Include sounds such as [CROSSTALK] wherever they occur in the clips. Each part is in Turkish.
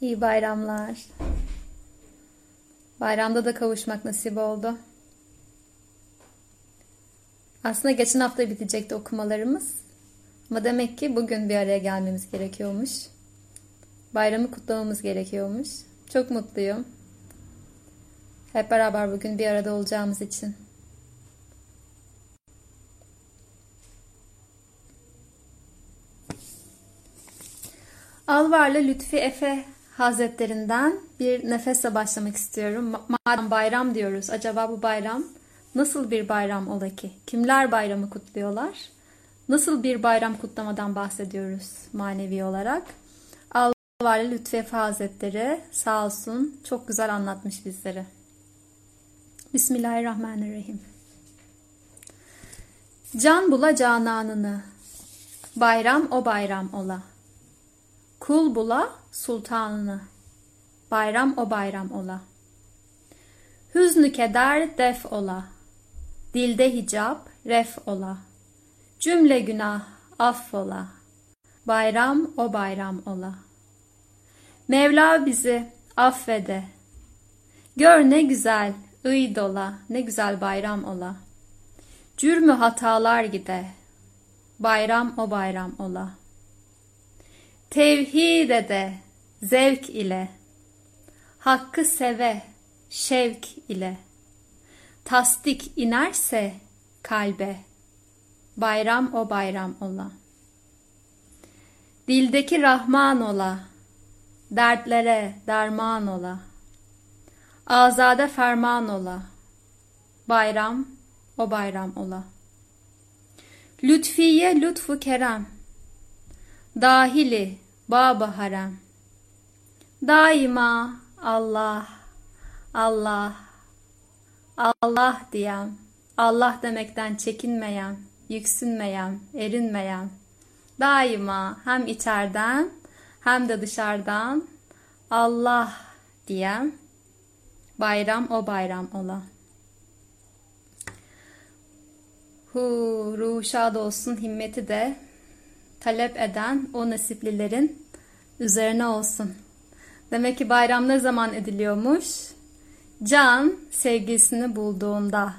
İyi bayramlar. Bayramda da kavuşmak nasip oldu. Aslında geçen hafta bitecekti okumalarımız. Ama demek ki bugün bir araya gelmemiz gerekiyormuş. Bayramı kutlamamız gerekiyormuş. Çok mutluyum. Hep beraber bugün bir arada olacağımız için. Alvarlı Lütfi Efe Hazretlerinden bir nefesle başlamak istiyorum. Madem bayram diyoruz, acaba bu bayram nasıl bir bayram ola ki? Kimler bayramı kutluyorlar? Nasıl bir bayram kutlamadan bahsediyoruz manevi olarak? Alvarlı Lütfi Efe Hazretleri sağ olsun çok güzel anlatmış bizlere. Bismillahirrahmanirrahim. Can bula cananını, bayram o bayram ola. Kul bula sultanını, bayram o bayram ola. Hüznü keder def ola, dilde hicap ref ola. Cümle günah affola, bayram o bayram ola. Mevla bizi affede, gör ne güzel ıy dola, ne güzel bayram ola. Cürmü hatalar gide, bayram o bayram ola. Tevhid ede zevk ile, hakkı seve şevk ile, tasdik inerse kalbe, bayram o bayram ola. Dildeki Rahman ola, dertlere derman ola. Azade ferman ola, bayram o bayram ola. Lütfiye lütfu kerem, dahili baba harem. Daima Allah, Allah, Allah diyen, Allah demekten çekinmeyen, yüksünmeyen, erinmeyen, daima hem içeriden hem de dışarıdan Allah diyen bayram o bayram ola. Hu ruhu şad olsun himmeti de talep eden o nasiplilerin üzerine olsun. Demek ki bayram ne zaman ediliyormuş? Can sevgilisini bulduğunda,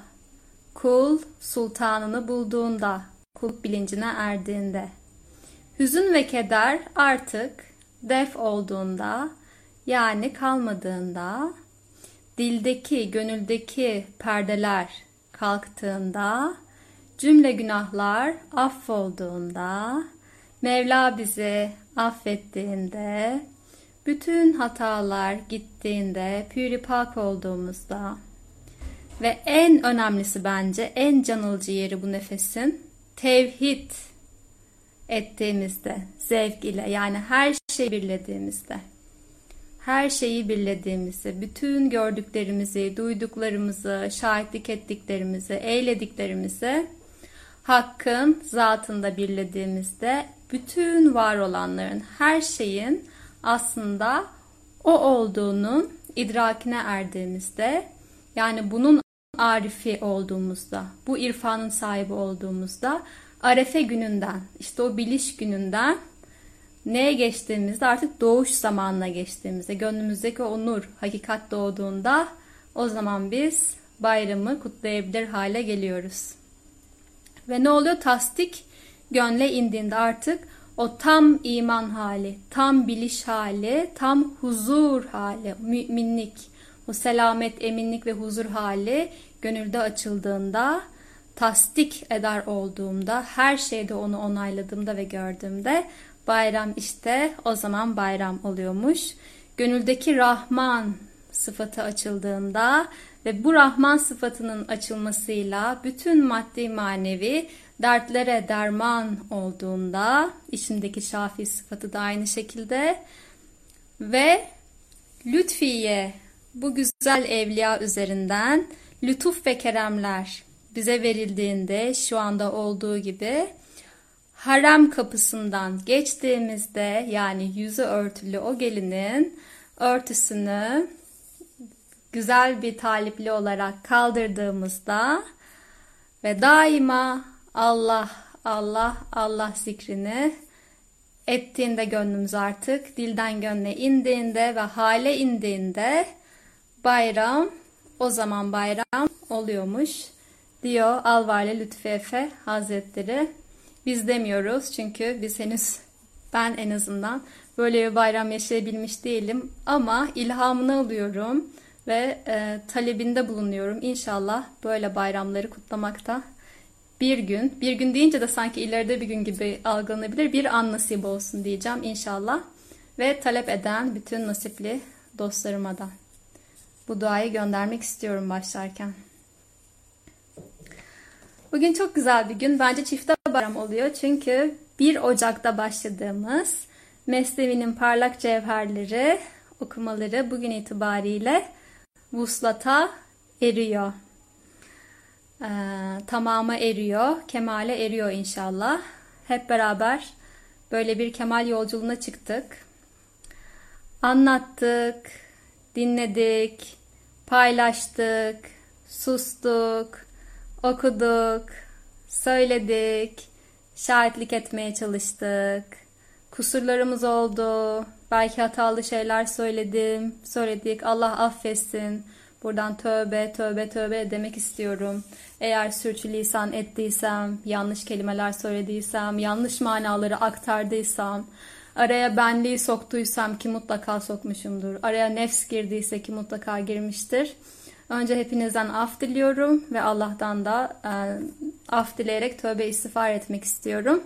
kul sultanını bulduğunda, kul bilincine erdiğinde. Hüzün ve keder artık def olduğunda, yani kalmadığında, dildeki, gönüldeki perdeler kalktığında, cümle günahlar affolduğunda, Mevla bizi affettiğinde, bütün hatalar gittiğinde, püripak olduğumuzda ve en önemlisi bence en canılıcı yeri bu nefesin tevhid ettiğimizde, zevk ile yani her şeyi birlediğimizde, her şeyi birlediğimizde, bütün gördüklerimizi, duyduklarımızı, şahitlik ettiklerimizi, eylediklerimizi Hakkın zatında birlediğimizde bütün var olanların, her şeyin aslında o olduğunun idrakine erdiğimizde, yani bunun arifi olduğumuzda, bu irfanın sahibi olduğumuzda, arefe gününden, işte o biliş gününden neye geçtiğimizde artık doğuş zamanına geçtiğimizde, gönlümüzdeki o nur, hakikat doğduğunda o zaman biz bayramı kutlayabilir hale geliyoruz. Ve ne oluyor? Tasdik gönle indiğinde artık o tam iman hali, tam biliş hali, tam huzur hali, müminlik, o selamet, eminlik ve huzur hali gönülde açıldığında, tasdik eder olduğumda, her şeyde onu onayladığımda ve gördüğümde bayram işte o zaman bayram oluyormuş. Gönüldeki Rahman sıfatı açıldığında ve bu Rahman sıfatının açılmasıyla bütün maddi manevi dertlere derman olduğunda içindeki şafi sıfatı da aynı şekilde ve lütfiye bu güzel evliya üzerinden lütuf ve keremler bize verildiğinde şu anda olduğu gibi harem kapısından geçtiğimizde yani yüzü örtülü o gelinin örtüsünü güzel bir talipli olarak kaldırdığımızda ve daima Allah, Allah, Allah zikrini ettiğinde gönlümüz artık dilden gönle indiğinde ve hale indiğinde bayram o zaman bayram oluyormuş diyor Alvarlı Lütfi Efe Hazretleri. Biz demiyoruz çünkü biz henüz ben en azından böyle bir bayram yaşayabilmiş değilim ama ilhamını alıyorum ve e, talebinde bulunuyorum. İnşallah böyle bayramları kutlamakta bir gün, bir gün deyince de sanki ileride bir gün gibi algılanabilir. Bir an nasip olsun diyeceğim inşallah. Ve talep eden bütün nasipli dostlarıma da bu duayı göndermek istiyorum başlarken. Bugün çok güzel bir gün. Bence çifte bayram oluyor. Çünkü 1 Ocak'ta başladığımız Mesnevi'nin parlak cevherleri okumaları bugün itibariyle vuslata eriyor. Ee, tamama eriyor, kemale eriyor inşallah. Hep beraber böyle bir kemal yolculuğuna çıktık. Anlattık, dinledik, paylaştık, sustuk, okuduk, söyledik, şahitlik etmeye çalıştık. Kusurlarımız oldu, belki hatalı şeyler söyledim, söyledik. Allah affetsin. Buradan tövbe, tövbe, tövbe demek istiyorum. Eğer sürçülisan ettiysem, yanlış kelimeler söylediysem, yanlış manaları aktardıysam, araya benliği soktuysam ki mutlaka sokmuşumdur. Araya nefs girdiyse ki mutlaka girmiştir. Önce hepinizden af diliyorum ve Allah'tan da e, af dileyerek tövbe istiğfar etmek istiyorum.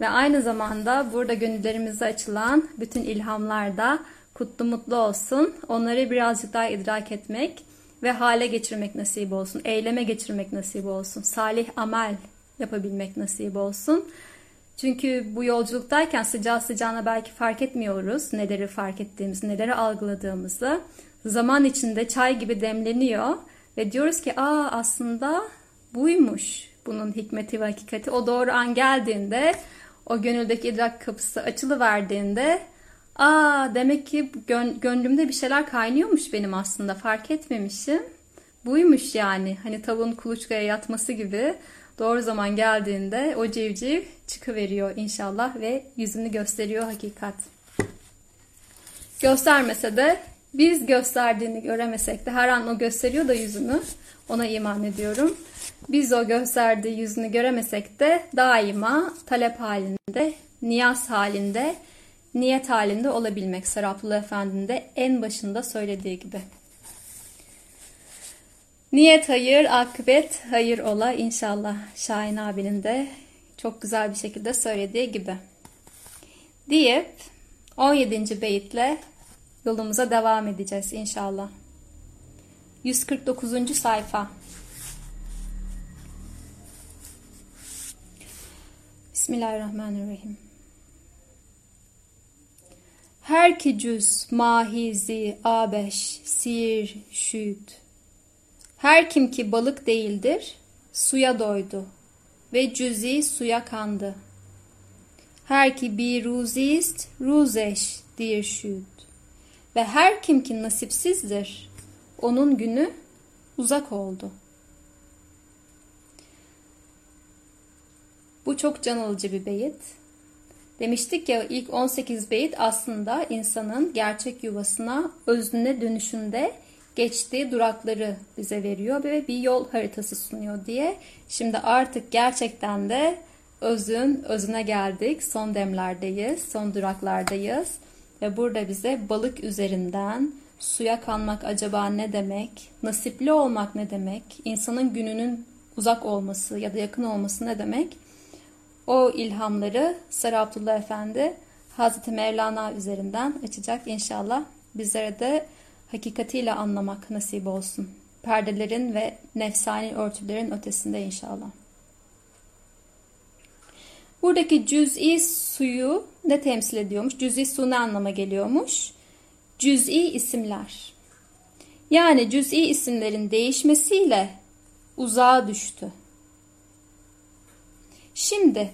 Ve aynı zamanda burada gönüllerimize açılan bütün ilhamlar da kutlu mutlu olsun. Onları birazcık daha idrak etmek ve hale geçirmek nasip olsun. Eyleme geçirmek nasip olsun. Salih amel yapabilmek nasip olsun. Çünkü bu yolculuktayken sıcağı sıcağına belki fark etmiyoruz neleri fark ettiğimizi, neleri algıladığımızı. Zaman içinde çay gibi demleniyor ve diyoruz ki aa aslında buymuş bunun hikmeti ve hakikati. O doğru an geldiğinde o gönüldeki idrak kapısı açılı verdiğinde aa demek ki gön gönlümde bir şeyler kaynıyormuş benim aslında fark etmemişim. Buymuş yani hani tavuğun kuluçkaya yatması gibi doğru zaman geldiğinde o civciv çıkıveriyor inşallah ve yüzünü gösteriyor hakikat. Göstermese de biz gösterdiğini göremesek de her an o gösteriyor da yüzünü ona iman ediyorum. Biz o gösterdiği yüzünü göremesek de daima talep halinde, niyaz halinde, niyet halinde olabilmek. Seraplı Efendi'nin de en başında söylediği gibi. Niyet hayır, akıbet hayır ola inşallah. Şahin abinin de çok güzel bir şekilde söylediği gibi. Deyip 17. beyitle yolumuza devam edeceğiz inşallah. 149. sayfa. Bismillahirrahmanirrahim. Her ki cüz mahizi abeş sir şüt. Her kim ki balık değildir suya doydu ve cüzi suya kandı. Her ki bir ruzist ruzeş dir şüt. Ve her kim ki nasipsizdir onun günü uzak oldu.'' Bu çok can alıcı bir beyit. Demiştik ya ilk 18 beyit aslında insanın gerçek yuvasına, özüne dönüşünde geçtiği durakları bize veriyor ve bir yol haritası sunuyor diye. Şimdi artık gerçekten de özün özüne geldik. Son demlerdeyiz, son duraklardayız. Ve burada bize balık üzerinden suya kanmak acaba ne demek? Nasipli olmak ne demek? İnsanın gününün uzak olması ya da yakın olması ne demek? O ilhamları Sarı Abdullah Efendi Hazreti Mevlana üzerinden açacak inşallah. Bizlere de hakikatiyle anlamak nasip olsun. Perdelerin ve nefsani örtülerin ötesinde inşallah. Buradaki cüz'i suyu ne temsil ediyormuş? Cüz'i su ne anlama geliyormuş? Cüz'i isimler. Yani cüz'i isimlerin değişmesiyle uzağa düştü. Şimdi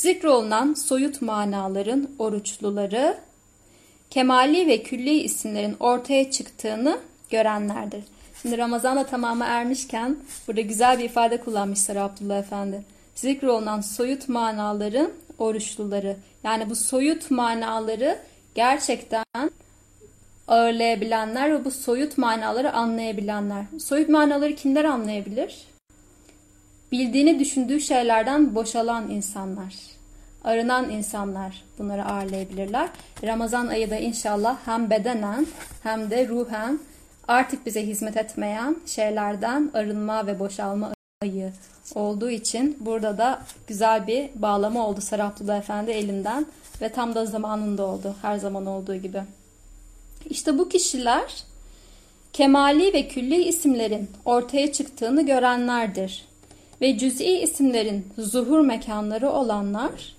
zikrolunan soyut manaların oruçluları kemali ve külli isimlerin ortaya çıktığını görenlerdir. Şimdi Ramazan da tamamı ermişken burada güzel bir ifade kullanmışlar Abdullah Efendi. Zikrolunan soyut manaların oruçluları. Yani bu soyut manaları gerçekten ağırlayabilenler ve bu soyut manaları anlayabilenler. Soyut manaları kimler anlayabilir? Bildiğini düşündüğü şeylerden boşalan insanlar, arınan insanlar bunları ağırlayabilirler. Ramazan ayı da inşallah hem bedenen hem de ruhen artık bize hizmet etmeyen şeylerden arınma ve boşalma ayı olduğu için burada da güzel bir bağlama oldu Sarı Efendi elinden ve tam da zamanında oldu her zaman olduğu gibi. İşte bu kişiler kemali ve külli isimlerin ortaya çıktığını görenlerdir ve cüz'i isimlerin zuhur mekanları olanlar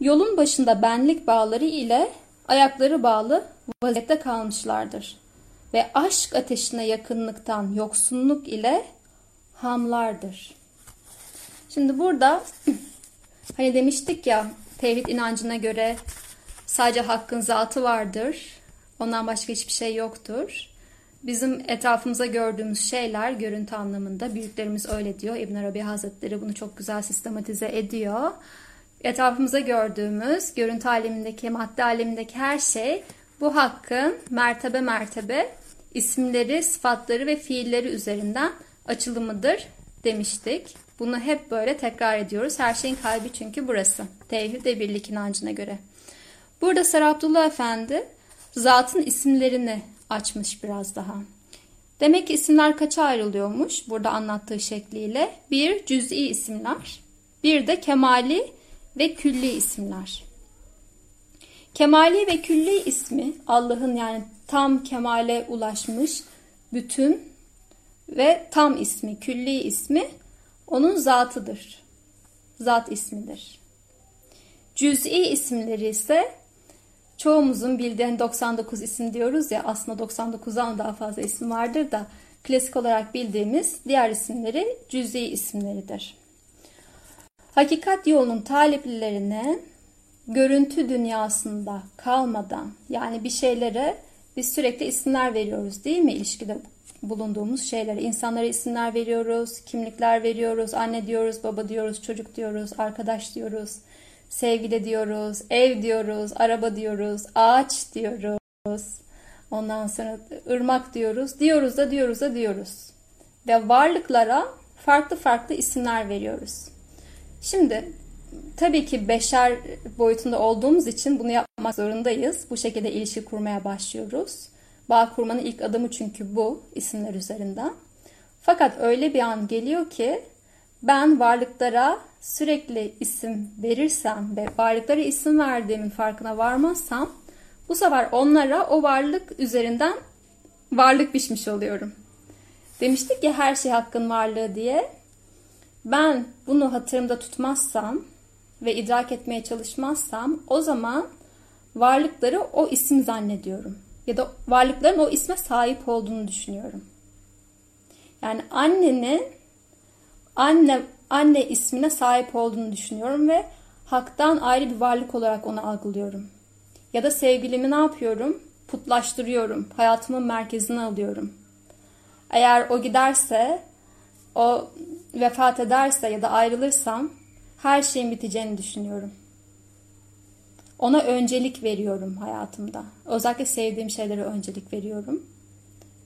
yolun başında benlik bağları ile ayakları bağlı vaziyette kalmışlardır ve aşk ateşine yakınlıktan yoksunluk ile hamlardır. Şimdi burada [CLEARS THROAT] hani demiştik ya tevhid inancına göre sadece hakkın zatı vardır. Ondan başka hiçbir şey yoktur. Bizim etrafımıza gördüğümüz şeyler görüntü anlamında büyüklerimiz öyle diyor. İbn Arabi Hazretleri bunu çok güzel sistematize ediyor. Etrafımıza gördüğümüz görüntü alemindeki, madde alemindeki her şey bu hakkın mertebe mertebe isimleri, sıfatları ve fiilleri üzerinden açılımıdır demiştik. Bunu hep böyle tekrar ediyoruz. Her şeyin kalbi çünkü burası. Tevhid ve birlik inancına göre. Burada Sarı Efendi zatın isimlerini açmış biraz daha. Demek ki isimler kaça ayrılıyormuş burada anlattığı şekliyle? Bir cüz'i isimler, bir de kemali ve külli isimler. Kemali ve külli ismi Allah'ın yani tam kemale ulaşmış bütün ve tam ismi, külli ismi onun zatıdır. Zat ismidir. Cüz'i isimleri ise çoğumuzun bildiğin 99 isim diyoruz ya aslında 99'dan daha fazla isim vardır da klasik olarak bildiğimiz diğer isimleri cüz'i isimleridir. Hakikat yolunun taliplilerine görüntü dünyasında kalmadan yani bir şeylere biz sürekli isimler veriyoruz değil mi ilişkide bulunduğumuz şeylere. insanlara isimler veriyoruz, kimlikler veriyoruz, anne diyoruz, baba diyoruz, çocuk diyoruz, arkadaş diyoruz, sevgili diyoruz, ev diyoruz, araba diyoruz, ağaç diyoruz. Ondan sonra ırmak diyoruz, diyoruz da diyoruz da diyoruz. Ve varlıklara farklı farklı isimler veriyoruz. Şimdi tabii ki beşer boyutunda olduğumuz için bunu yapmak zorundayız. Bu şekilde ilişki kurmaya başlıyoruz. Bağ kurmanın ilk adımı çünkü bu isimler üzerinden. Fakat öyle bir an geliyor ki ben varlıklara sürekli isim verirsem ve varlıklara isim verdiğimin farkına varmazsam bu sefer onlara o varlık üzerinden varlık biçmiş oluyorum. Demiştik ya her şey hakkın varlığı diye. Ben bunu hatırımda tutmazsam ve idrak etmeye çalışmazsam o zaman varlıkları o isim zannediyorum ya da varlıkların o isme sahip olduğunu düşünüyorum. Yani annenin anne anne ismine sahip olduğunu düşünüyorum ve haktan ayrı bir varlık olarak onu algılıyorum. Ya da sevgilimi ne yapıyorum? Putlaştırıyorum. Hayatımın merkezine alıyorum. Eğer o giderse, o vefat ederse ya da ayrılırsam her şeyin biteceğini düşünüyorum. Ona öncelik veriyorum hayatımda. Özellikle sevdiğim şeylere öncelik veriyorum.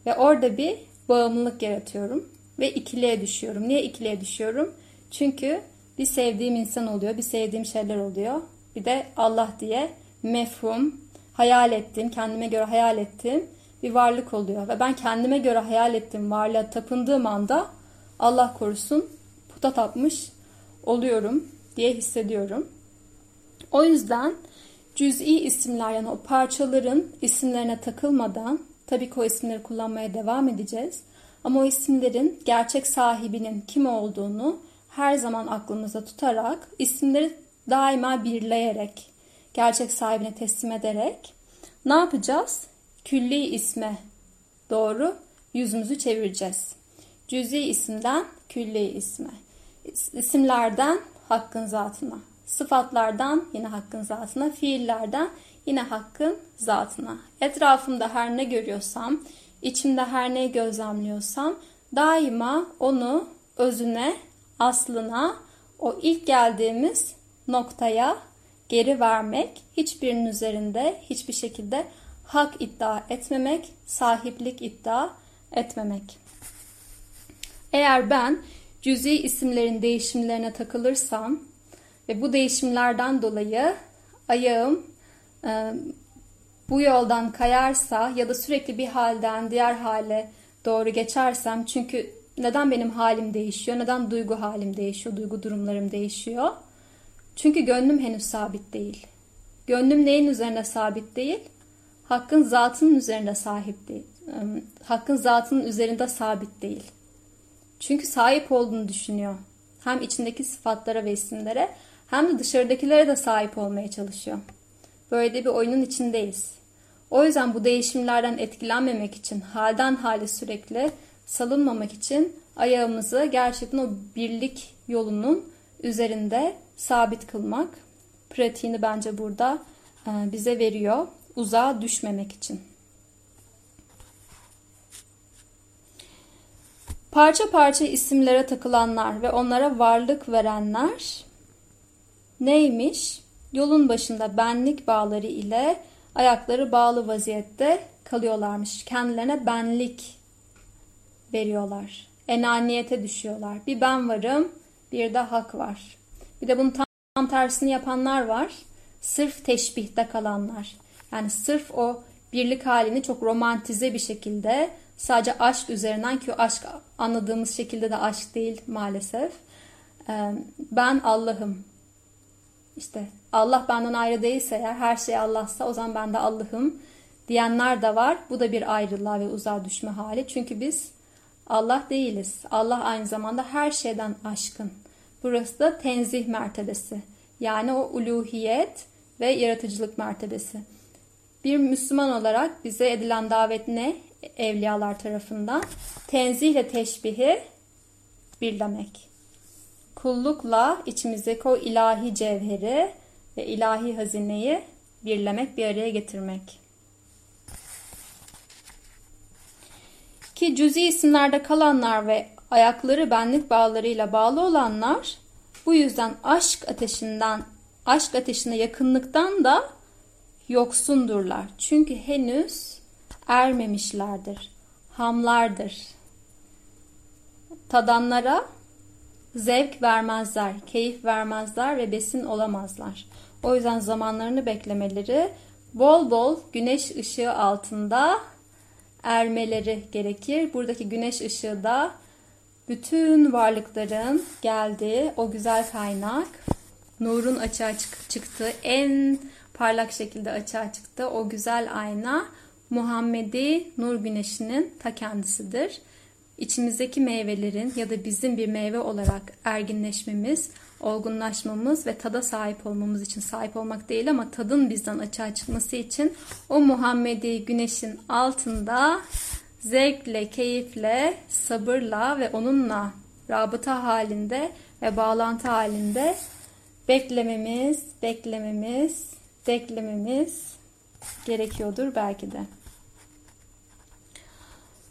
Ve orada bir bağımlılık yaratıyorum. Ve ikiliye düşüyorum. Niye ikiliye düşüyorum? Çünkü bir sevdiğim insan oluyor, bir sevdiğim şeyler oluyor. Bir de Allah diye mefhum, hayal ettiğim, kendime göre hayal ettiğim bir varlık oluyor. Ve ben kendime göre hayal ettiğim varlığa tapındığım anda Allah korusun puta tapmış oluyorum diye hissediyorum. O yüzden cüz'i isimler yani o parçaların isimlerine takılmadan tabii ki o isimleri kullanmaya devam edeceğiz. Ama o isimlerin gerçek sahibinin kim olduğunu her zaman aklımızda tutarak isimleri daima birleyerek gerçek sahibine teslim ederek ne yapacağız? Külli isme doğru yüzümüzü çevireceğiz. Cüz'i isimden külli isme. İsimlerden hakkın zatına. Sıfatlardan yine hakkın zatına, fiillerden yine hakkın zatına. Etrafımda her ne görüyorsam, içimde her neyi gözlemliyorsam daima onu özüne, aslına, o ilk geldiğimiz noktaya geri vermek, hiçbirinin üzerinde hiçbir şekilde hak iddia etmemek, sahiplik iddia etmemek. Eğer ben cüzi isimlerin değişimlerine takılırsam ve bu değişimlerden dolayı ayağım e, bu yoldan kayarsa ya da sürekli bir halden diğer hale doğru geçersem çünkü neden benim halim değişiyor? Neden duygu halim değişiyor? Duygu durumlarım değişiyor? Çünkü gönlüm henüz sabit değil. Gönlüm neyin üzerine sabit değil? Hakkın zatının üzerinde sahip değil. Hakkın zatının üzerinde sabit değil. Çünkü sahip olduğunu düşünüyor. Hem içindeki sıfatlara ve isimlere hem de dışarıdakilere de sahip olmaya çalışıyor. Böyle bir oyunun içindeyiz. O yüzden bu değişimlerden etkilenmemek için, halden hale sürekli salınmamak için ayağımızı gerçekten o birlik yolunun üzerinde sabit kılmak pratiğini bence burada e, bize veriyor. Uzağa düşmemek için. Parça parça isimlere takılanlar ve onlara varlık verenler neymiş? Yolun başında benlik bağları ile ayakları bağlı vaziyette kalıyorlarmış. Kendilerine benlik veriyorlar. Enaniyete düşüyorlar. Bir ben varım, bir de hak var. Bir de bunun tam, tersini yapanlar var. Sırf teşbihte kalanlar. Yani sırf o birlik halini çok romantize bir şekilde sadece aşk üzerinden ki aşk anladığımız şekilde de aşk değil maalesef. Ben Allah'ım. İşte Allah benden ayrı değilse eğer her şey Allah'sa o zaman ben de Allah'ım diyenler de var. Bu da bir ayrılığa ve uzağa düşme hali. Çünkü biz Allah değiliz. Allah aynı zamanda her şeyden aşkın. Burası da tenzih mertebesi. Yani o uluhiyet ve yaratıcılık mertebesi. Bir Müslüman olarak bize edilen davet ne? Evliyalar tarafından. Tenzihle teşbihi birlemek. Kullukla içimizdeki o ilahi cevheri ve ilahi hazineyi birlemek, bir araya getirmek. Ki cüzi isimlerde kalanlar ve ayakları benlik bağlarıyla bağlı olanlar bu yüzden aşk ateşinden, aşk ateşine yakınlıktan da yoksundurlar. Çünkü henüz ermemişlerdir, hamlardır. Tadanlara zevk vermezler, keyif vermezler ve besin olamazlar. O yüzden zamanlarını beklemeleri, bol bol güneş ışığı altında ermeleri gerekir. Buradaki güneş ışığı da bütün varlıkların geldiği o güzel kaynak, nurun açığa çıktığı, en parlak şekilde açığa çıktı o güzel ayna Muhammedi nur güneşinin ta kendisidir. İçimizdeki meyvelerin ya da bizim bir meyve olarak erginleşmemiz, olgunlaşmamız ve tada sahip olmamız için sahip olmak değil ama tadın bizden açığa çıkması için o Muhammedi güneşin altında zevkle, keyifle, sabırla ve onunla rabıta halinde ve bağlantı halinde beklememiz, beklememiz, beklememiz gerekiyordur belki de.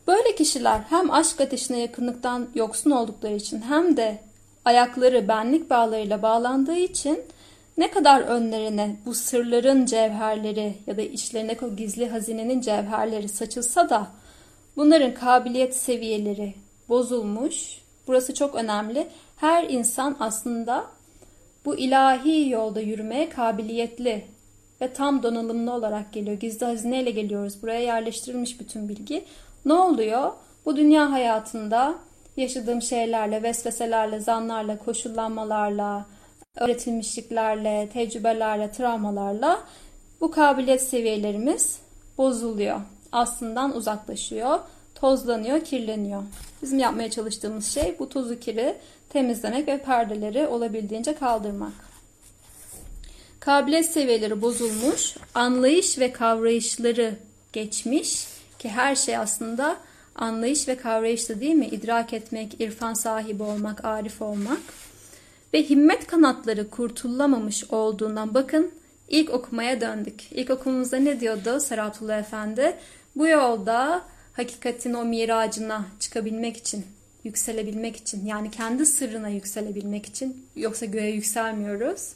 Böyle kişiler hem aşk ateşine yakınlıktan yoksun oldukları için hem de ayakları benlik bağlarıyla bağlandığı için ne kadar önlerine bu sırların cevherleri ya da içlerine o gizli hazinenin cevherleri saçılsa da bunların kabiliyet seviyeleri bozulmuş. Burası çok önemli. Her insan aslında bu ilahi yolda yürümeye kabiliyetli ve tam donanımlı olarak geliyor. Gizli hazineyle geliyoruz. Buraya yerleştirilmiş bütün bilgi. Ne oluyor? Bu dünya hayatında yaşadığım şeylerle, vesveselerle, zanlarla, koşullanmalarla, öğretilmişliklerle, tecrübelerle, travmalarla bu kabiliyet seviyelerimiz bozuluyor. Aslından uzaklaşıyor, tozlanıyor, kirleniyor. Bizim yapmaya çalıştığımız şey bu tozu kiri temizlemek ve perdeleri olabildiğince kaldırmak. Kabiliyet seviyeleri bozulmuş, anlayış ve kavrayışları geçmiş ki her şey aslında anlayış ve kavrayışta değil mi? İdrak etmek, irfan sahibi olmak, arif olmak. Ve himmet kanatları kurtulamamış olduğundan bakın ilk okumaya döndük. İlk okumumuzda ne diyordu Serhatullah Efendi? Bu yolda hakikatin o miracına çıkabilmek için, yükselebilmek için yani kendi sırrına yükselebilmek için yoksa göğe yükselmiyoruz.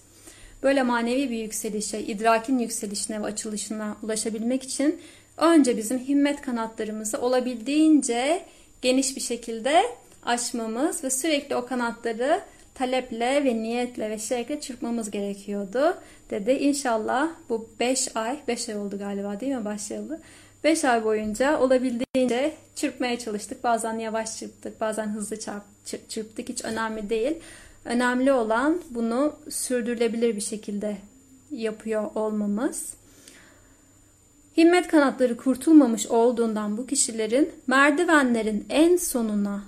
böyle manevi bir yükselişe, idrakin yükselişine ve açılışına ulaşabilmek için önce bizim himmet kanatlarımızı olabildiğince geniş bir şekilde açmamız ve sürekli o kanatları taleple ve niyetle ve şevkle çırpmamız gerekiyordu dedi. İnşallah bu 5 ay, 5 ay oldu galiba değil mi başlayalı? 5 ay boyunca olabildiğince çırpmaya çalıştık. Bazen yavaş çırptık, bazen hızlı çırptık. Hiç önemli değil. Önemli olan bunu sürdürülebilir bir şekilde yapıyor olmamız. Himmet kanatları kurtulmamış olduğundan bu kişilerin merdivenlerin en sonuna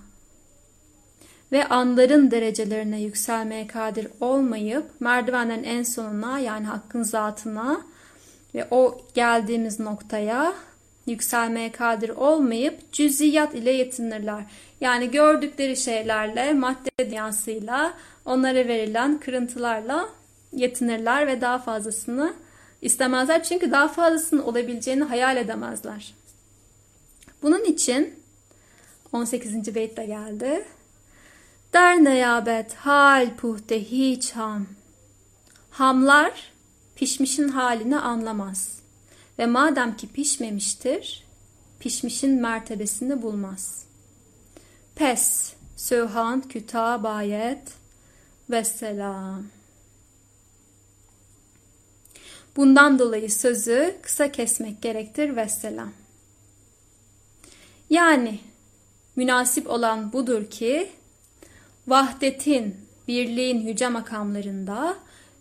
ve anların derecelerine yükselmeye kadir olmayıp merdivenlerin en sonuna yani hakkın zatına ve o geldiğimiz noktaya yükselmeye kadir olmayıp cüziyat ile yetinirler. Yani gördükleri şeylerle, madde dünyasıyla, onlara verilen kırıntılarla yetinirler ve daha fazlasını istemezler. Çünkü daha fazlasının olabileceğini hayal edemezler. Bunun için 18. beyt de geldi. Der neyabet hal puhte hiç ham. Hamlar pişmişin halini anlamaz. Ve madem ki pişmemiştir, pişmişin mertebesini bulmaz. Pes, söhan küta bayet ve selam. Bundan dolayı sözü kısa kesmek gerektir ve selam. Yani münasip olan budur ki vahdetin, birliğin yüce makamlarında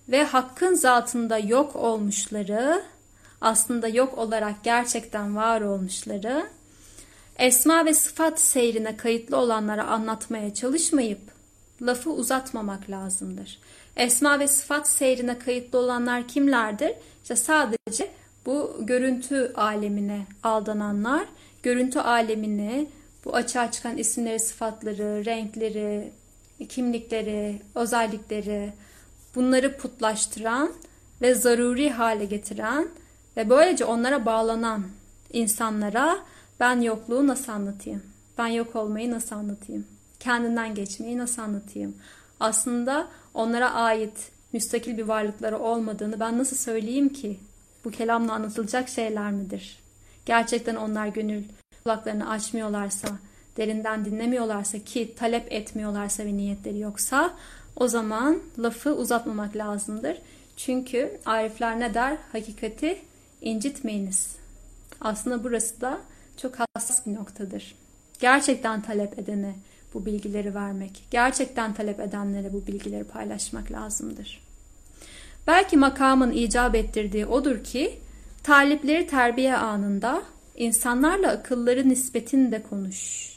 ve hakkın zatında yok olmuşları, aslında yok olarak gerçekten var olmuşları, esma ve sıfat seyrine kayıtlı olanlara anlatmaya çalışmayıp lafı uzatmamak lazımdır. Esma ve sıfat seyrine kayıtlı olanlar kimlerdir? İşte sadece bu görüntü alemine aldananlar, görüntü alemini, bu açığa çıkan isimleri, sıfatları, renkleri, kimlikleri, özellikleri bunları putlaştıran ve zaruri hale getiren ve böylece onlara bağlanan insanlara ben yokluğu nasıl anlatayım? Ben yok olmayı nasıl anlatayım? Kendinden geçmeyi nasıl anlatayım? Aslında onlara ait müstakil bir varlıkları olmadığını ben nasıl söyleyeyim ki? Bu kelamla anlatılacak şeyler midir? Gerçekten onlar gönül kulaklarını açmıyorlarsa, derinden dinlemiyorlarsa ki talep etmiyorlarsa ve niyetleri yoksa o zaman lafı uzatmamak lazımdır. Çünkü arifler ne der? Hakikati incitmeyiniz. Aslında burası da çok hassas bir noktadır. Gerçekten talep edene bu bilgileri vermek, gerçekten talep edenlere bu bilgileri paylaşmak lazımdır. Belki makamın icap ettirdiği odur ki talipleri terbiye anında insanlarla akılları nispetinde konuş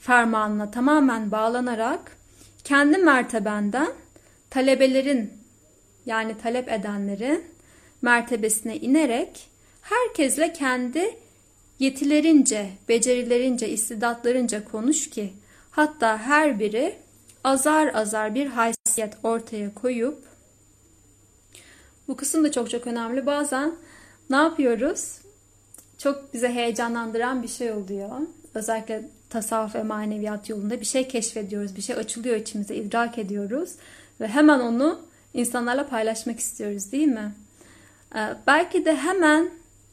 fermanına tamamen bağlanarak kendi mertebenden talebelerin yani talep edenlerin mertebesine inerek herkesle kendi yetilerince, becerilerince, istidatlarınca konuş ki hatta her biri azar azar bir haysiyet ortaya koyup bu kısım da çok çok önemli. Bazen ne yapıyoruz? Çok bize heyecanlandıran bir şey oluyor. Özellikle tasavvuf ve maneviyat yolunda bir şey keşfediyoruz, bir şey açılıyor içimize, idrak ediyoruz ve hemen onu insanlarla paylaşmak istiyoruz değil mi? Ee, belki de hemen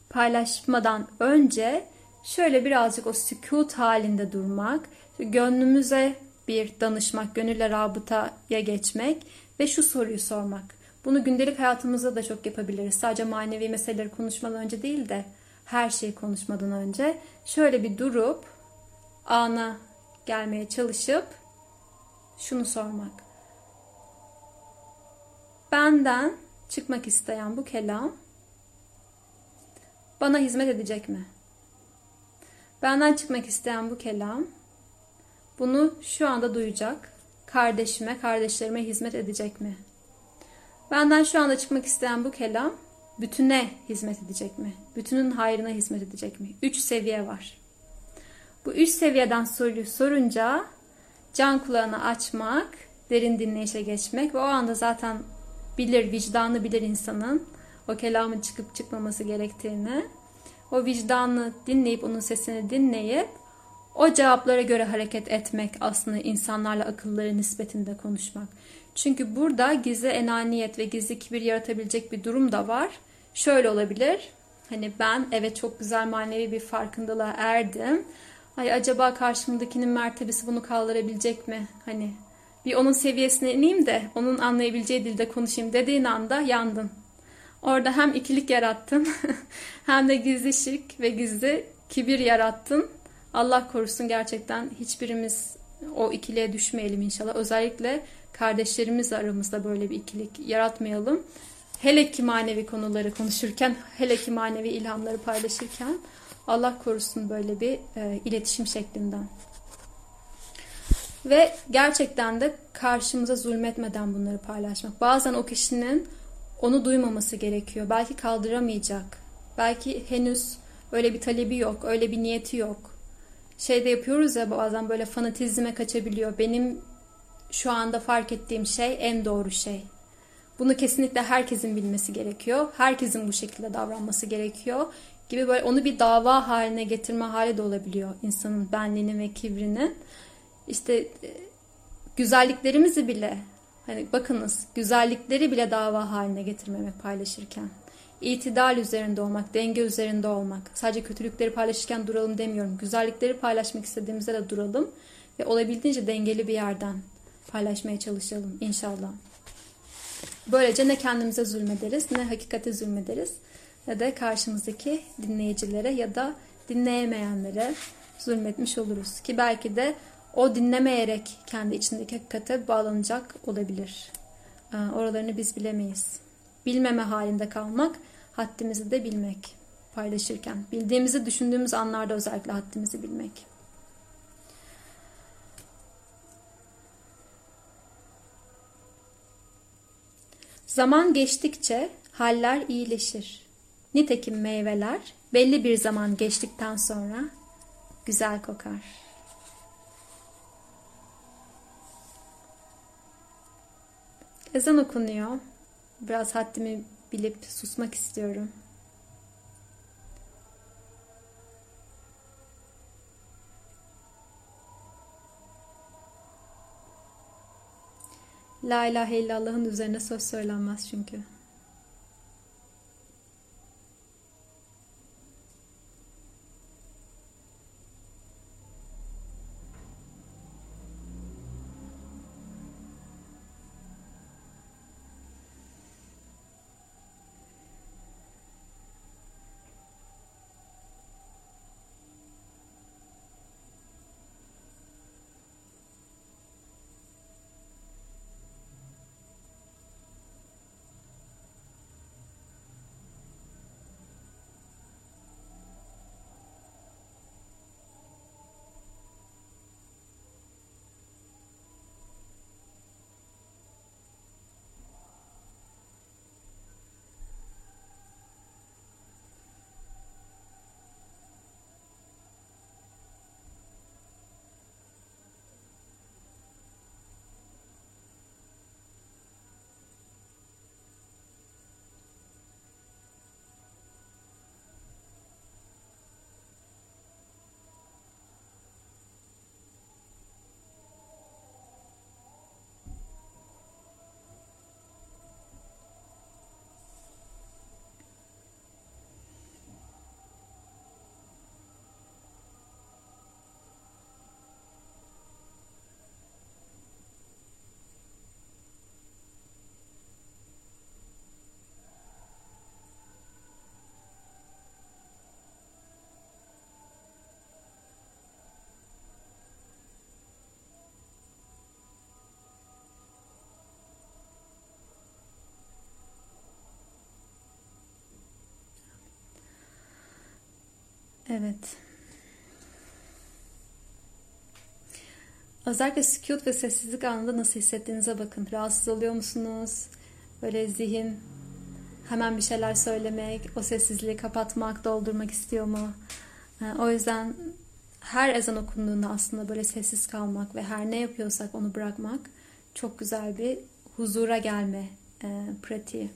paylaşmadan önce şöyle birazcık o sükut halinde durmak, gönlümüze bir danışmak, gönülle rabıtaya geçmek ve şu soruyu sormak. Bunu gündelik hayatımızda da çok yapabiliriz. Sadece manevi meseleleri konuşmadan önce değil de her şeyi konuşmadan önce şöyle bir durup ana gelmeye çalışıp şunu sormak. Benden çıkmak isteyen bu kelam bana hizmet edecek mi? Benden çıkmak isteyen bu kelam bunu şu anda duyacak. Kardeşime, kardeşlerime hizmet edecek mi? Benden şu anda çıkmak isteyen bu kelam bütüne hizmet edecek mi? Bütünün hayrına hizmet edecek mi? Üç seviye var. Bu üç seviyeden soruyu sorunca can kulağını açmak, derin dinleyişe geçmek ve o anda zaten bilir, vicdanı bilir insanın o kelamın çıkıp çıkmaması gerektiğini. O vicdanı dinleyip onun sesini dinleyip O cevaplara göre hareket etmek aslında insanlarla akılları nispetinde konuşmak. Çünkü burada gizli enaniyet ve gizli kibir yaratabilecek bir durum da var. Şöyle olabilir. Hani ben evet çok güzel manevi bir farkındalığa erdim. Ay acaba karşımdakinin mertebesi bunu kaldırabilecek mi? Hani bir onun seviyesine ineyim de onun anlayabileceği dilde konuşayım dediğin anda yandın. Orada hem ikilik yarattın [LAUGHS] hem de gizli şirk ve gizli kibir yarattın. Allah korusun gerçekten hiçbirimiz o ikiliğe düşmeyelim inşallah. Özellikle kardeşlerimizle aramızda böyle bir ikilik yaratmayalım. Hele ki manevi konuları konuşurken, hele ki manevi ilhamları paylaşırken Allah korusun böyle bir e, iletişim şeklinden. Ve gerçekten de karşımıza zulmetmeden bunları paylaşmak. Bazen o kişinin onu duymaması gerekiyor. Belki kaldıramayacak. Belki henüz öyle bir talebi yok, öyle bir niyeti yok. Şeyde yapıyoruz ya bazen böyle fanatizme kaçabiliyor. Benim şu anda fark ettiğim şey en doğru şey. Bunu kesinlikle herkesin bilmesi gerekiyor. Herkesin bu şekilde davranması gerekiyor gibi böyle onu bir dava haline getirme hali de olabiliyor insanın benliğinin ve kibrinin. İşte e, güzelliklerimizi bile hani bakınız güzellikleri bile dava haline getirmemek paylaşırken. İtidal üzerinde olmak, denge üzerinde olmak. Sadece kötülükleri paylaşırken duralım demiyorum. Güzellikleri paylaşmak istediğimizde de duralım ve olabildiğince dengeli bir yerden paylaşmaya çalışalım inşallah. Böylece ne kendimize zulmederiz ne hakikate zulmederiz ya da karşımızdaki dinleyicilere ya da dinleyemeyenlere zulmetmiş oluruz. Ki belki de o dinlemeyerek kendi içindeki hakikate bağlanacak olabilir. Ee, oralarını biz bilemeyiz. Bilmeme halinde kalmak, haddimizi de bilmek paylaşırken. Bildiğimizi düşündüğümüz anlarda özellikle haddimizi bilmek. Zaman geçtikçe haller iyileşir. Nitekim meyveler belli bir zaman geçtikten sonra güzel kokar. Ezan okunuyor. Biraz haddimi bilip susmak istiyorum. La ilahe illallah'ın üzerine söz söylenmez çünkü. Evet. Özellikle sükut ve sessizlik anında nasıl hissettiğinize bakın. Rahatsız oluyor musunuz? Böyle zihin hemen bir şeyler söylemek, o sessizliği kapatmak, doldurmak istiyor mu? Ee, o yüzden her ezan okunduğunda aslında böyle sessiz kalmak ve her ne yapıyorsak onu bırakmak çok güzel bir huzura gelme e, pratiği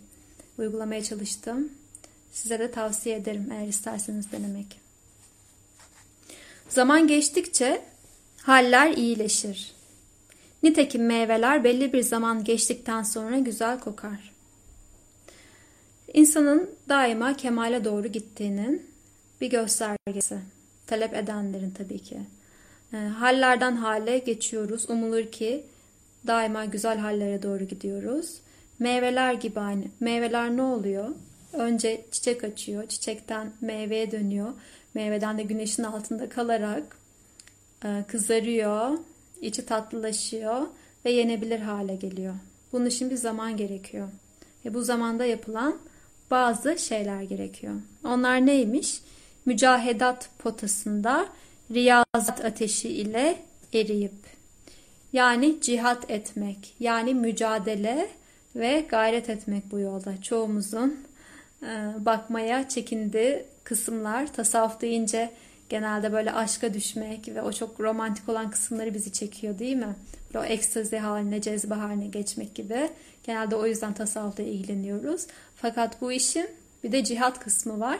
uygulamaya çalıştım. Size de tavsiye ederim eğer isterseniz denemek. Zaman geçtikçe haller iyileşir. Nitekim meyveler belli bir zaman geçtikten sonra güzel kokar. İnsanın daima kemale doğru gittiğinin bir göstergesi. Talep edenlerin tabii ki. E, hallerden hale geçiyoruz. Umulur ki daima güzel hallere doğru gidiyoruz. Meyveler gibi aynı. Meyveler ne oluyor? Önce çiçek açıyor. Çiçekten meyveye dönüyor. Meyveden de güneşin altında kalarak e, kızarıyor. içi tatlılaşıyor ve yenebilir hale geliyor. Bunun için bir zaman gerekiyor. Ve bu zamanda yapılan bazı şeyler gerekiyor. Onlar neymiş? Mücahedat potasında riyazat ateşi ile eriyip yani cihat etmek, yani mücadele ve gayret etmek bu yolda. Çoğumuzun e, bakmaya çekindiği kısımlar tasavvuf deyince genelde böyle aşka düşmek ve o çok romantik olan kısımları bizi çekiyor değil mi? o ekstazi haline, cezbe haline geçmek gibi. Genelde o yüzden tasavvufla ilgileniyoruz. Fakat bu işin bir de cihat kısmı var.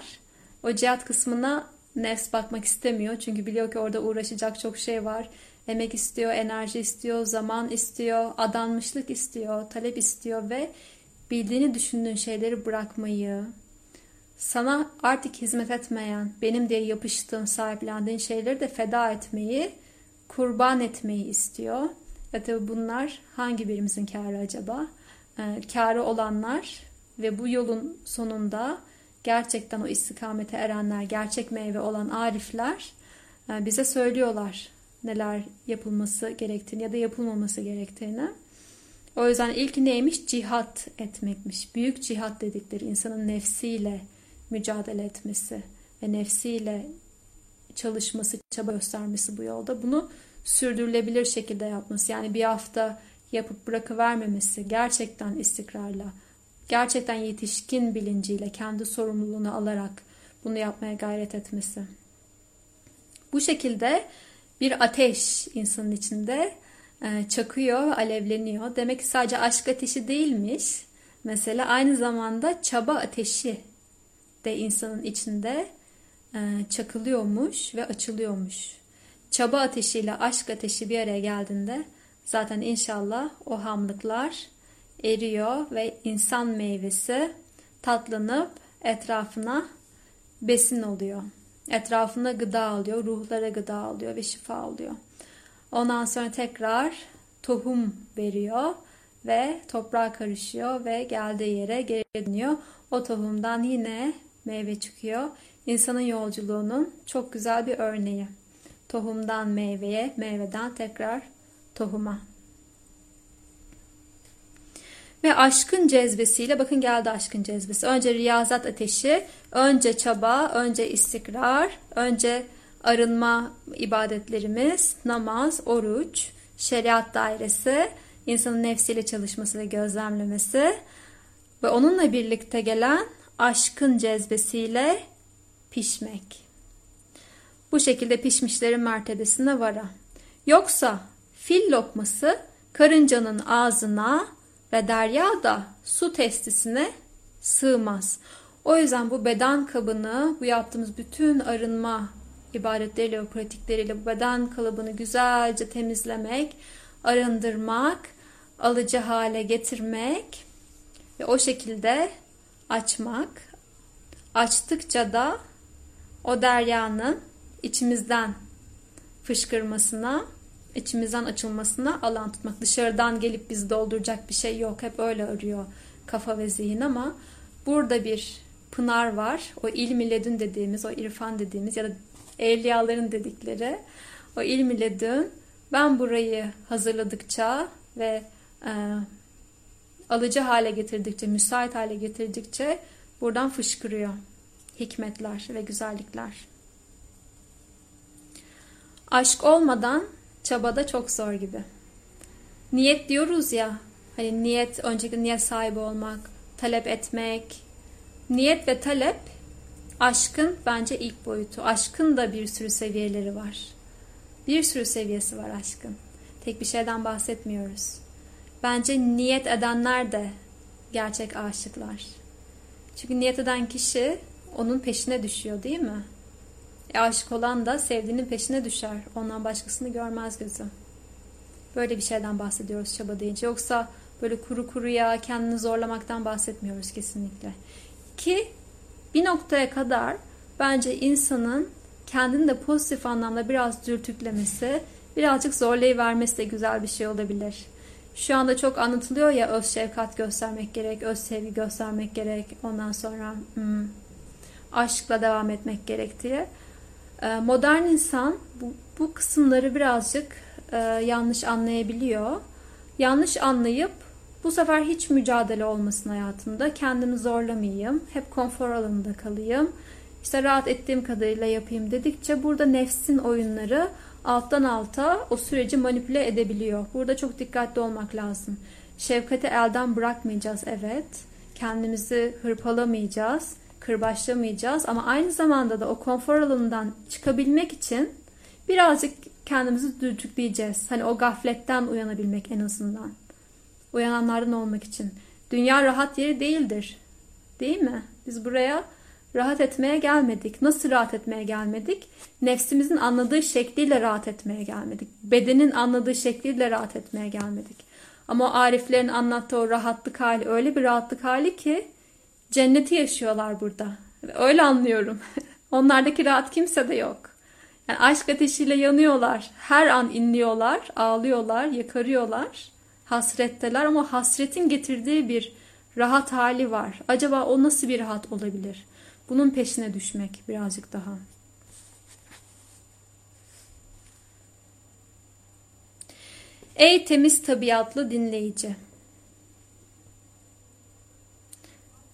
O cihat kısmına nefs bakmak istemiyor. Çünkü biliyor ki orada uğraşacak çok şey var. Emek istiyor, enerji istiyor, zaman istiyor, adanmışlık istiyor, talep istiyor ve bildiğini düşündüğün şeyleri bırakmayı, sana artık hizmet etmeyen, benim diye yapıştığın, sahiplendiğin şeyleri de feda etmeyi, kurban etmeyi istiyor. Ve tabi bunlar hangi birimizin kârı acaba? Ee, kârı olanlar ve bu yolun sonunda gerçekten o istikamete erenler, gerçek meyve olan arifler e, bize söylüyorlar neler yapılması gerektiğini ya da yapılmaması gerektiğini. O yüzden ilk neymiş? Cihat etmekmiş. Büyük cihat dedikleri insanın nefsiyle mücadele etmesi ve nefsiyle çalışması, çaba göstermesi bu yolda. Bunu sürdürülebilir şekilde yapması. Yani bir hafta yapıp bırakıvermemesi gerçekten istikrarla, gerçekten yetişkin bilinciyle kendi sorumluluğunu alarak bunu yapmaya gayret etmesi. Bu şekilde bir ateş insanın içinde e, çakıyor, alevleniyor. Demek ki sadece aşk ateşi değilmiş. Mesela aynı zamanda çaba ateşi de insanın içinde e, çakılıyormuş ve açılıyormuş. Çaba ateşiyle aşk ateşi bir araya geldiğinde zaten inşallah o hamlıklar eriyor ve insan meyvesi tatlanıp etrafına besin oluyor. Etrafına gıda alıyor, ruhlara gıda alıyor ve şifa alıyor. Ondan sonra tekrar tohum veriyor ve toprağa karışıyor ve geldiği yere geri dönüyor. O tohumdan yine meyve çıkıyor. İnsanın yolculuğunun çok güzel bir örneği. Tohumdan meyveye, meyveden tekrar tohuma. Ve aşkın cezbesiyle bakın geldi aşkın cezbesi. Önce riyazat ateşi, önce çaba, önce istikrar, önce arınma ibadetlerimiz, namaz, oruç, şeriat dairesi, insanın nefsiyle çalışması ve gözlemlemesi ve onunla birlikte gelen aşkın cezbesiyle pişmek. Bu şekilde pişmişlerin mertebesine vara. Yoksa fil lokması karıncanın ağzına ve derya da su testisine sığmaz. O yüzden bu beden kabını, bu yaptığımız bütün arınma ibadetleriyle ve pratikleriyle bu beden kalıbını güzelce temizlemek, arındırmak, alıcı hale getirmek ve o şekilde açmak. Açtıkça da o deryanın içimizden fışkırmasına, içimizden açılmasına alan tutmak. Dışarıdan gelip bizi dolduracak bir şey yok. Hep öyle arıyor kafa ve zihin ama burada bir pınar var. O ilmi ledün dediğimiz, o irfan dediğimiz ya da evliyaların dedikleri o ilmi ledün ben burayı hazırladıkça ve e, alıcı hale getirdikçe, müsait hale getirdikçe buradan fışkırıyor hikmetler ve güzellikler. Aşk olmadan çabada çok zor gibi. Niyet diyoruz ya, hani niyet, önceki niyet sahibi olmak, talep etmek. Niyet ve talep aşkın bence ilk boyutu. Aşkın da bir sürü seviyeleri var. Bir sürü seviyesi var aşkın. Tek bir şeyden bahsetmiyoruz. Bence niyet edenler de gerçek aşıklar. Çünkü niyet eden kişi onun peşine düşüyor değil mi? E, aşık olan da sevdiğinin peşine düşer. Ondan başkasını görmez gözüm. Böyle bir şeyden bahsediyoruz çaba deyince. Yoksa böyle kuru kuruya kendini zorlamaktan bahsetmiyoruz kesinlikle. Ki bir noktaya kadar bence insanın kendini de pozitif anlamda biraz dürtüklemesi, birazcık zorlayıvermesi de güzel bir şey olabilir. Şu anda çok anlatılıyor ya öz şefkat göstermek gerek, öz sevgi göstermek gerek, ondan sonra hmm, aşkla devam etmek gerek diye. Ee, modern insan bu, bu kısımları birazcık e, yanlış anlayabiliyor. Yanlış anlayıp bu sefer hiç mücadele olmasın hayatımda. Kendimi zorlamayayım. Hep konfor alanında kalayım. İşte rahat ettiğim kadarıyla yapayım dedikçe burada nefsin oyunları alttan alta o süreci manipüle edebiliyor. Burada çok dikkatli olmak lazım. Şefkati elden bırakmayacağız evet. Kendimizi hırpalamayacağız, kırbaçlamayacağız ama aynı zamanda da o konfor alanından çıkabilmek için birazcık kendimizi dürtükleyeceğiz. Hani o gafletten uyanabilmek en azından. Uyananlardan olmak için. Dünya rahat yeri değildir. Değil mi? Biz buraya rahat etmeye gelmedik. Nasıl rahat etmeye gelmedik? Nefsimizin anladığı şekliyle rahat etmeye gelmedik. Bedenin anladığı şekliyle rahat etmeye gelmedik. Ama o Ariflerin anlattığı o rahatlık hali öyle bir rahatlık hali ki cenneti yaşıyorlar burada. Öyle anlıyorum. [LAUGHS] Onlardaki rahat kimse de yok. Yani aşk ateşiyle yanıyorlar. Her an inliyorlar, ağlıyorlar, yakarıyorlar. Hasretteler ama hasretin getirdiği bir rahat hali var. Acaba o nasıl bir rahat olabilir? Bunun peşine düşmek birazcık daha. Ey temiz tabiatlı dinleyici.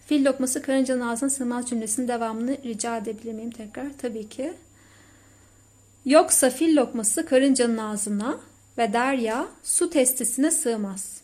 Fil lokması karıncanın ağzına sığmaz cümlesinin devamını rica edebilir miyim tekrar? Tabii ki. Yoksa fil lokması karıncanın ağzına ve derya su testisine sığmaz.